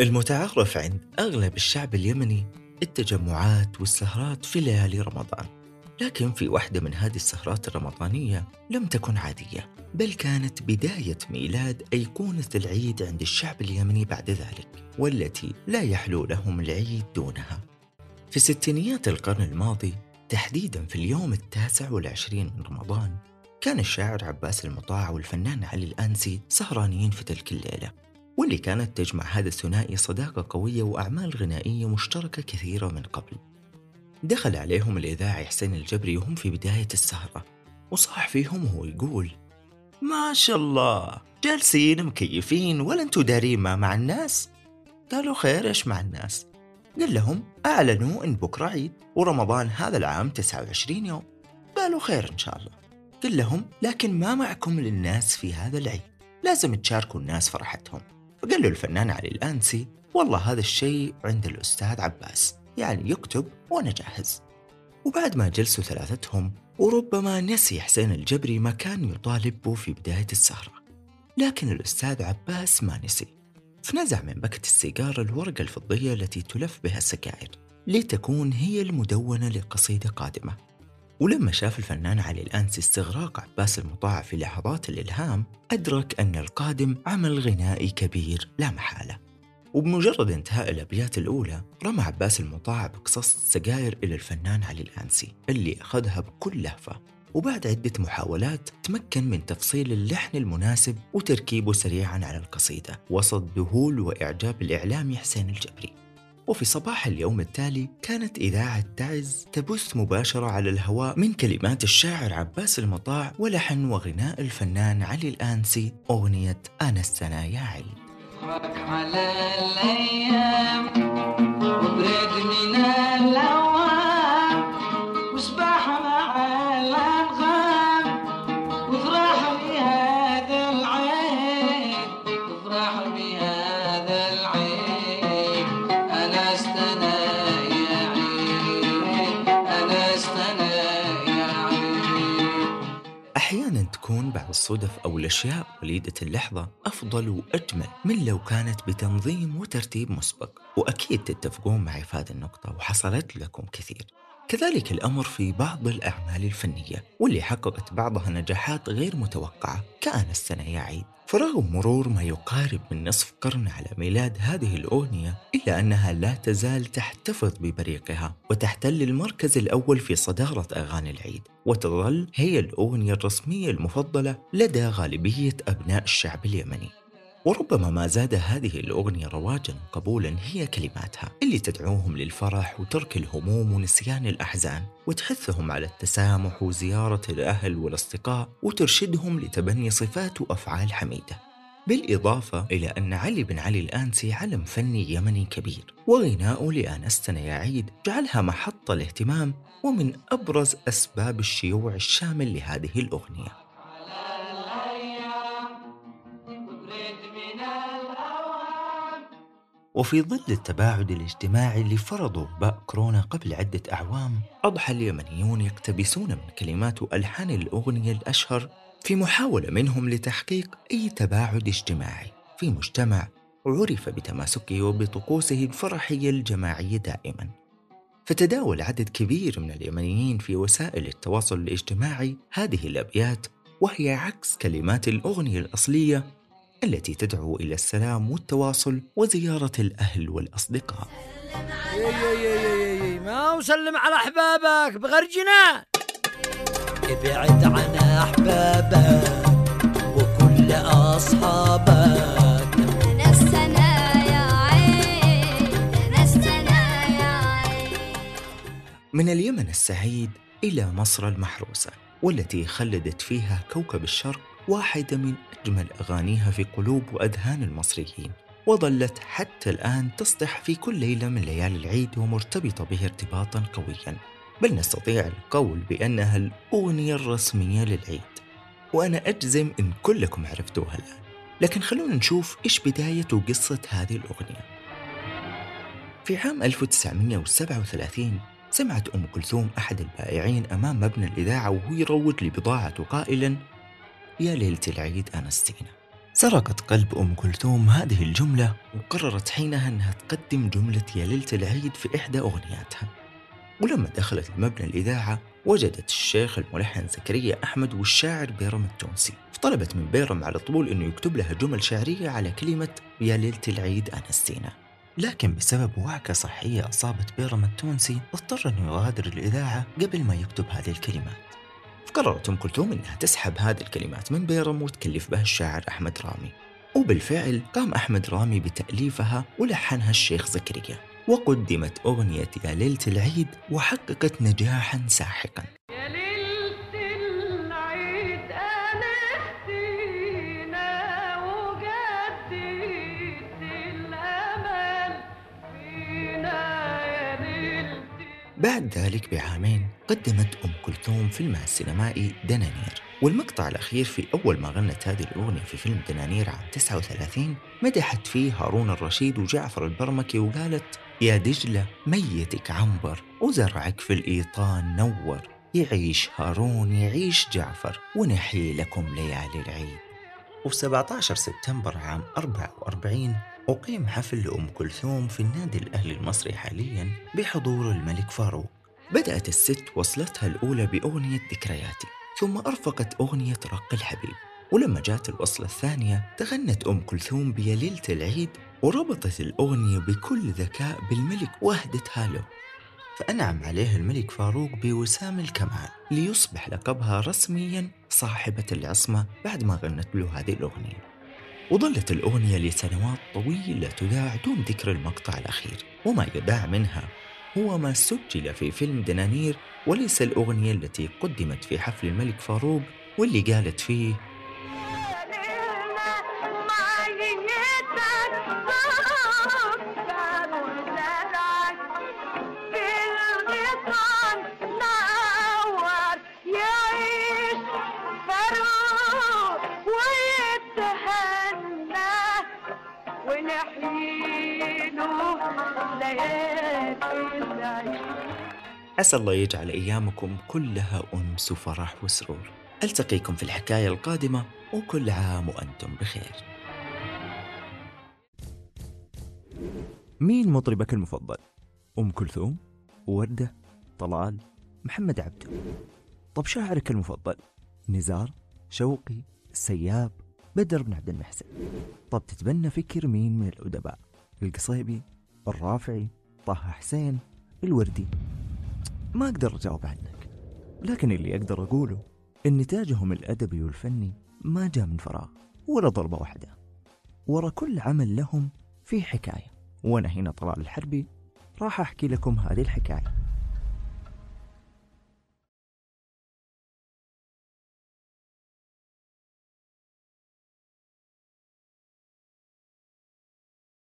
المتعارف عند أغلب الشعب اليمني التجمعات والسهرات في ليالي رمضان. لكن في واحدة من هذه السهرات الرمضانية لم تكن عادية بل كانت بداية ميلاد أيقونة العيد عند الشعب اليمني بعد ذلك والتي لا يحلو لهم العيد دونها. في ستينيات القرن الماضي تحديدا في اليوم التاسع والعشرين من رمضان كان الشاعر عباس المطاع والفنان علي الأنسي سهرانين في تلك الليلة. واللي كانت تجمع هذا الثنائي صداقة قوية وأعمال غنائية مشتركة كثيرة من قبل. دخل عليهم الإذاعي حسين الجبري وهم في بداية السهرة وصاح فيهم وهو يقول ما شاء الله جالسين مكيفين ولا أنتوا دارين ما مع الناس؟ قالوا خير إيش مع الناس؟ قال لهم أعلنوا إن بكرة عيد ورمضان هذا العام 29 يوم. قالوا خير إن شاء الله. قال لهم لكن ما معكم للناس في هذا العيد لازم تشاركوا الناس فرحتهم. فقال له الفنان علي الأنسي والله هذا الشيء عند الأستاذ عباس يعني يكتب وأنا جاهز. وبعد ما جلسوا ثلاثتهم وربما نسي حسين الجبري ما كان يطالب به في بداية السهرة. لكن الأستاذ عباس ما نسي. فنزع من بكت السيجارة الورقة الفضية التي تلف بها السكائر لتكون هي المدونة لقصيدة قادمة. ولما شاف الفنان علي الأنسي استغراق عباس المطاع في لحظات الإلهام أدرك أن القادم عمل غنائي كبير لا محالة. وبمجرد انتهاء الأبيات الأولى رمى عباس المطاع بقصص السجاير إلى الفنان علي الأنسي اللي أخذها بكل لهفة. وبعد عدة محاولات تمكن من تفصيل اللحن المناسب وتركيبه سريعا على القصيدة وسط ذهول وإعجاب الإعلامي حسين الجبري. وفي صباح اليوم التالي كانت إذاعة تعز تبث مباشرة على الهواء من كلمات الشاعر عباس المطاع ولحن وغناء الفنان علي الآنسي أغنية أنا السنة يا عيد على الأيام الصدف أو الأشياء وليدة اللحظة أفضل وأجمل من لو كانت بتنظيم وترتيب مسبق. وأكيد تتفقون معي في هذه النقطة وحصلت لكم كثير. كذلك الأمر في بعض الأعمال الفنية واللي حققت بعضها نجاحات غير متوقعة كأنا السنة يا عيد فرغم مرور ما يقارب من نصف قرن على ميلاد هذه الأغنية إلا أنها لا تزال تحتفظ ببريقها وتحتل المركز الأول في صدارة أغاني العيد وتظل هي الأغنية الرسمية المفضلة لدى غالبية أبناء الشعب اليمني. وربما ما زاد هذه الأغنية رواجا وقبولا هي كلماتها اللي تدعوهم للفرح وترك الهموم ونسيان الأحزان وتحثهم على التسامح وزيارة الأهل والأصدقاء وترشدهم لتبني صفات وأفعال حميدة. بالإضافة إلى أن علي بن علي الآنسي علم فني يمني كبير وغناؤه لآنستنا يا عيد جعلها محط الاهتمام ومن أبرز أسباب الشيوع الشامل لهذه الأغنية. وفي ظل التباعد الاجتماعي اللي فرضه وباء كورونا قبل عدة أعوام أضحى اليمنيون يقتبسون من كلمات وألحان الأغنية الأشهر في محاولة منهم لتحقيق أي تباعد اجتماعي. في مجتمع عرف بتماسكه وبطقوسه الفرحية الجماعية دائما. فتداول عدد كبير من اليمنيين في وسائل التواصل الاجتماعي هذه الأبيات وهي عكس كلمات الأغنية الأصلية التي تدعو إلى السلام والتواصل وزيارة الأهل والأصدقاء. ما وسلم على أحبابك بغرجنا. ابعد عن أحبابك وكل أصحابك. نستنا يا عين نستنا يا عين. من اليمن السعيد إلى مصر المحروسة والتي خلدت فيها كوكب الشرق واحدة من أجمل أغانيها في قلوب وأذهان المصريين وظلت حتى الآن تصدح في كل ليلة من ليالي العيد ومرتبطة به ارتباطا قويا. بل نستطيع القول بأنها الأغنية الرسمية للعيد وأنا أجزم إن كلكم عرفتوها الآن. لكن خلونا نشوف إيش بداية وقصة هذه الأغنية. في عام 1937 سمعت أم كلثوم أحد البائعين أمام مبنى الإذاعة وهو يروج لبضاعته قائلا يا ليلة العيد أنستينا. سرقت قلب أم كلثوم هذه الجملة وقررت حينها أنها تقدم جملة يا ليلة العيد في إحدى أغنياتها. ولما دخلت المبنى الإذاعة وجدت الشيخ الملحن زكريا أحمد والشاعر بيرم التونسي. فطلبت من بيرم على طول أنه يكتب لها جمل شعرية على كلمة يا ليلة العيد أنستينا. لكن بسبب وعكة صحية أصابت بيرم التونسي اضطر أنه يغادر الإذاعة قبل ما يكتب هذه الكلمات. فقررت أم كلثوم أنها تسحب هذه الكلمات من بيرم وتكلف بها الشاعر أحمد رامي. وبالفعل قام أحمد رامي بتأليفها ولحنها الشيخ زكريا وقدمت أغنية يا ليلة العيد وحققت نجاحا ساحقا. بعد ذلك بعامين قدمت أم كلثوم فيلمها السينمائي دنانير. والمقطع الأخير في أول ما غنت هذه الأغنية في فيلم دنانير عام 39 مدحت فيه هارون الرشيد وجعفر البرمكي وقالت يا دجلة ميتك عنبر وزرعك في الإيطان نور. يعيش هارون يعيش جعفر ونحيي لكم ليالي العيد. وفي 17 سبتمبر عام 44 أقيم حفل لأم كلثوم في النادي الأهلي المصري حاليا بحضور الملك فاروق. بدأت الست وصلتها الأولى بأغنية ذكرياتي ثم أرفقت أغنية رق الحبيب. ولما جات الوصلة الثانية تغنت أم كلثوم بيا ليلة العيد وربطت الأغنية بكل ذكاء بالملك وهدتها له. فأنعم عليه الملك فاروق بوسام الكمال ليصبح لقبها رسميا صاحبة العصمة بعد ما غنت له هذه الأغنية. وظلت الأغنية لسنوات طويلة تذاع دون ذكر المقطع الأخير. وما يذاع منها هو ما سجل في فيلم دنانير وليس الأغنية التي قدمت في حفل الملك فاروق واللي قالت فيه عسى الله يجعل أيامكم كلها أنس وفرح وسرور ألتقيكم في الحكاية القادمة وكل عام وأنتم بخير مين مطربك المفضل؟ أم كلثوم؟ وردة؟ طلال؟ محمد عبده؟ طب شاعرك المفضل؟ نزار؟ شوقي؟ السياب؟ بدر بن عبد المحسن طب تتبنى فكر مين من الأدباء؟ القصيبي؟ الرافعي؟ طه حسين؟ الوردي؟ ما أقدر أجاوب عنك لكن اللي أقدر أقوله إن نتاجهم الأدبي والفني ما جاء من فراغ ولا ضربة واحدة ورا كل عمل لهم في حكاية وأنا هنا طلال الحربي راح أحكي لكم هذه الحكاية